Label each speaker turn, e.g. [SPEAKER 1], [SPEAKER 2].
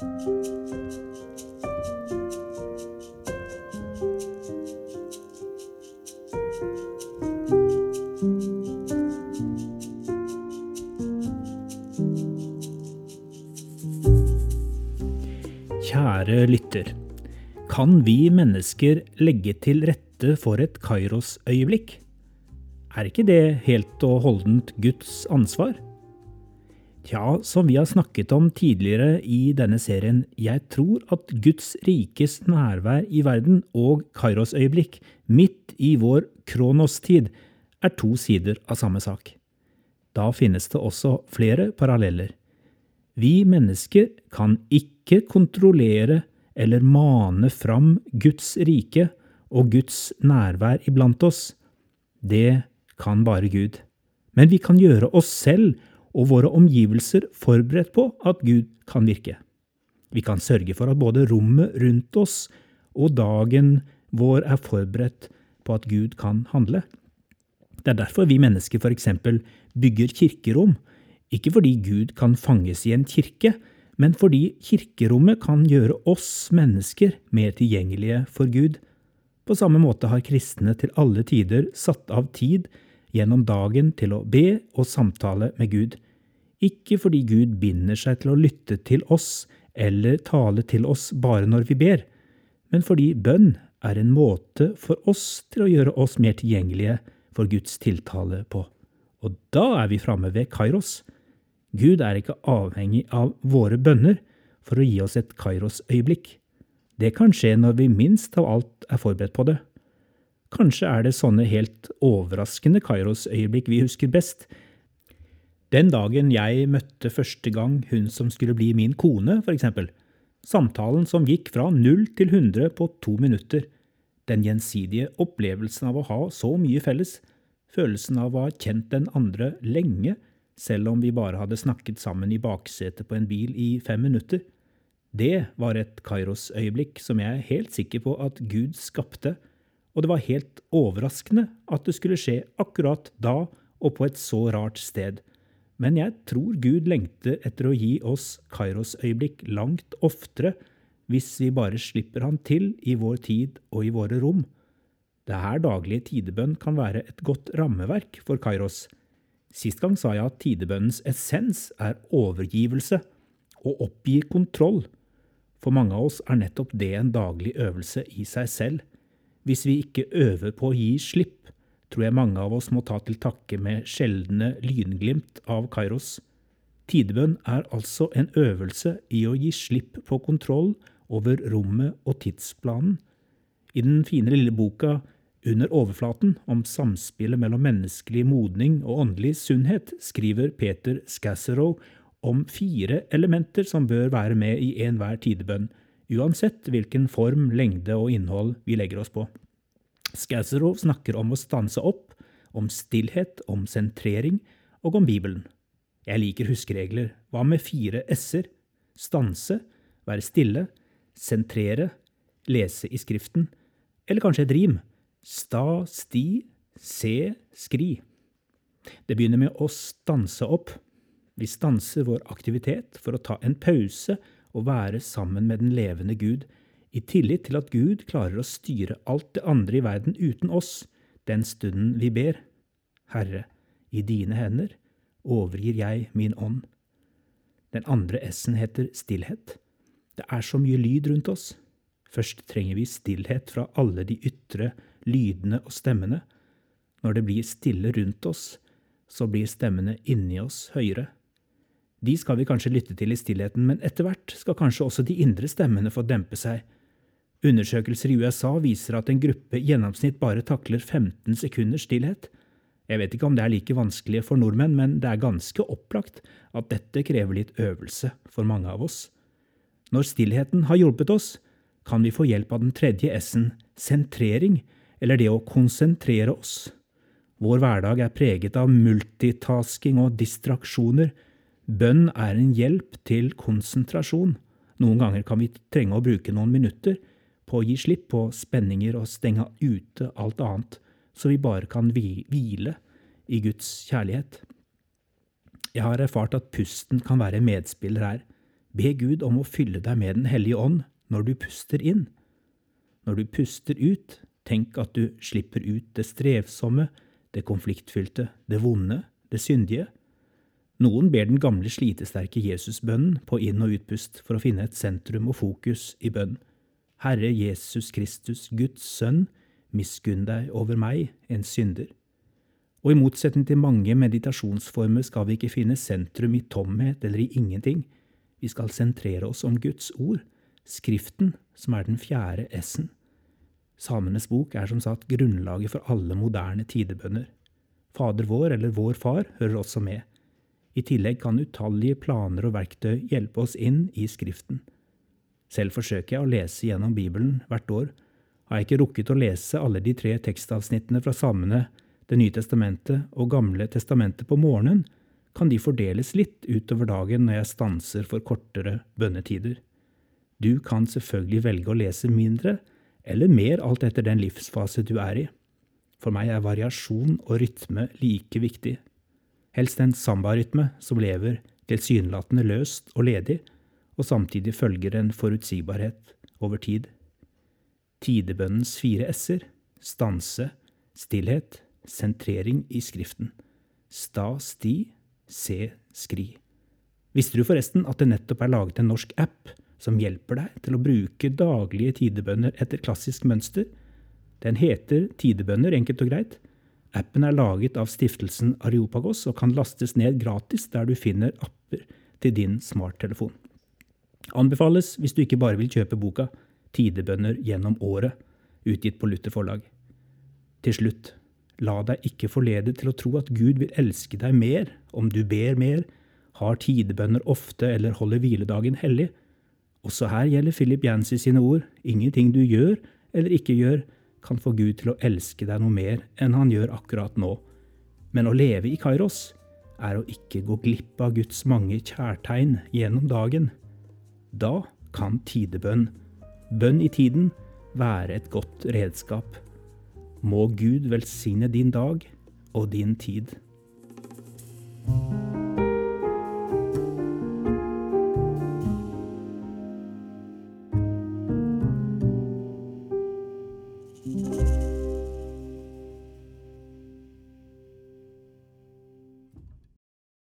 [SPEAKER 1] Kjære lytter. Kan vi mennesker legge til rette for et Kairos-øyeblikk? Er ikke det helt og holdent Guds ansvar? Tja, som vi har snakket om tidligere i denne serien, jeg tror at Guds rikes nærvær i verden og Kairos-øyeblikk midt i vår kronostid er to sider av samme sak. Da finnes det også flere paralleller. Vi mennesker kan ikke kontrollere eller mane fram Guds rike og Guds nærvær iblant oss. Det kan bare Gud. Men vi kan gjøre oss selv og våre omgivelser forberedt på at Gud kan virke. Vi kan sørge for at både rommet rundt oss og dagen vår er forberedt på at Gud kan handle. Det er derfor vi mennesker f.eks. bygger kirkerom, ikke fordi Gud kan fanges i en kirke, men fordi kirkerommet kan gjøre oss mennesker mer tilgjengelige for Gud. På samme måte har kristne til alle tider satt av tid gjennom dagen til å be og samtale med Gud. Ikke fordi Gud binder seg til å lytte til oss eller tale til oss bare når vi ber, men fordi bønn er en måte for oss til å gjøre oss mer tilgjengelige for Guds tiltale på. Og da er vi framme ved Kairos. Gud er ikke avhengig av våre bønner for å gi oss et Kairos-øyeblikk. Det kan skje når vi minst av alt er forberedt på det. Kanskje er det sånne helt overraskende Kairos-øyeblikk vi husker best. Den dagen jeg møtte første gang hun som skulle bli min kone, eksempel. Samtalen som gikk fra null til hundre på to minutter. Den gjensidige opplevelsen av å ha så mye felles. Følelsen av å ha kjent den andre lenge, selv om vi bare hadde snakket sammen i baksetet på en bil i fem minutter. Det var et Kairos-øyeblikk som jeg er helt sikker på at Gud skapte og det var helt overraskende at det skulle skje akkurat da og på et så rart sted. Men jeg tror Gud lengter etter å gi oss Kairos-øyeblikk langt oftere hvis vi bare slipper han til i vår tid og i våre rom. Det her daglige tidebønn kan være et godt rammeverk for Kairos. Sist gang sa jeg at tidebønnens essens er overgivelse og oppgir kontroll. For mange av oss er nettopp det en daglig øvelse i seg selv. Hvis vi ikke øver på å gi slipp, tror jeg mange av oss må ta til takke med sjeldne lynglimt av Kairos. Tidebønn er altså en øvelse i å gi slipp på kontroll over rommet og tidsplanen. I den fine lille boka Under overflaten om samspillet mellom menneskelig modning og åndelig sunnhet skriver Peter Scasserow om fire elementer som bør være med i enhver tidebønn, uansett hvilken form, lengde og innhold vi legger oss på. Scazero snakker om å stanse opp, om stillhet, om sentrering og om Bibelen. Jeg liker huskeregler. Hva med fire s-er? Stanse, være stille, sentrere, lese i Skriften, eller kanskje et rim. Sta, sti, se, skri. Det begynner med å stanse opp. Vi stanser vår aktivitet for å ta en pause og være sammen med den levende Gud, i tillit til at Gud klarer å styre alt det andre i verden uten oss, den stunden vi ber. Herre, i dine hender overgir jeg min ånd. Den andre S-en heter stillhet. Det er så mye lyd rundt oss. Først trenger vi stillhet fra alle de ytre lydene og stemmene. Når det blir stille rundt oss, så blir stemmene inni oss høyere. De skal vi kanskje lytte til i stillheten, men etter hvert skal kanskje også de indre stemmene få dempe seg. Undersøkelser i USA viser at en gruppe i gjennomsnitt bare takler 15 sekunders stillhet. Jeg vet ikke om det er like vanskelig for nordmenn, men det er ganske opplagt at dette krever litt øvelse for mange av oss. Når stillheten har hjulpet oss, kan vi få hjelp av den tredje S-en, sentrering, eller det å konsentrere oss. Vår hverdag er preget av multitasking og distraksjoner, Bønn er en hjelp til konsentrasjon. Noen ganger kan vi trenge å bruke noen minutter på å gi slipp på spenninger og stenge ute alt annet, så vi bare kan hvile i Guds kjærlighet. Jeg har erfart at pusten kan være medspiller her. Be Gud om å fylle deg med Den hellige ånd når du puster inn. Når du puster ut, tenk at du slipper ut det strevsomme, det konfliktfylte, det vonde, det syndige. Noen ber den gamle slitesterke Jesusbønnen på inn- og utpust for å finne et sentrum og fokus i bønn. Herre Jesus Kristus, Guds sønn, miskunn deg over meg, en synder. Og i motsetning til mange meditasjonsformer skal vi ikke finne sentrum i tomhet eller i ingenting. Vi skal sentrere oss om Guds ord, Skriften, som er den fjerde S-en. Samenes bok er som sagt grunnlaget for alle moderne tidebønner. Fader vår eller Vår Far hører også med. I tillegg kan utallige planer og verktøy hjelpe oss inn i Skriften. Selv forsøker jeg å lese gjennom Bibelen hvert år. Har jeg ikke rukket å lese alle de tre tekstavsnittene fra Salmene, Det nye testamentet og Gamle testamentet på morgenen, kan de fordeles litt utover dagen når jeg stanser for kortere bønnetider. Du kan selvfølgelig velge å lese mindre eller mer alt etter den livsfase du er i. For meg er variasjon og rytme like viktig. Helst en sambarytme som lever tilsynelatende løst og ledig, og samtidig følger en forutsigbarhet over tid. Tidebønnens fire s-er stanse, stillhet, sentrering i Skriften. Sta, sti, se, skri. Visste du forresten at det nettopp er laget en norsk app som hjelper deg til å bruke daglige tidebønner etter klassisk mønster? Den heter Tidebønner, enkelt og greit. Appen er laget av stiftelsen Areopagos og kan lastes ned gratis der du finner apper til din smarttelefon. Anbefales hvis du ikke bare vil kjøpe boka Tidebønner gjennom året, utgitt på Luther forlag. Til slutt, la deg ikke forlede til å tro at Gud vil elske deg mer om du ber mer, har tidebønner ofte eller holder hviledagen hellig. Også her gjelder Philip Yancy sine ord, ingenting du gjør eller ikke gjør, kan få Gud til å elske deg noe mer enn han gjør akkurat nå. Men å leve i Kairos er å ikke gå glipp av Guds mange kjærtegn gjennom dagen. Da kan tidebønn, bønn i tiden, være et godt redskap. Må Gud velsigne din dag og din tid.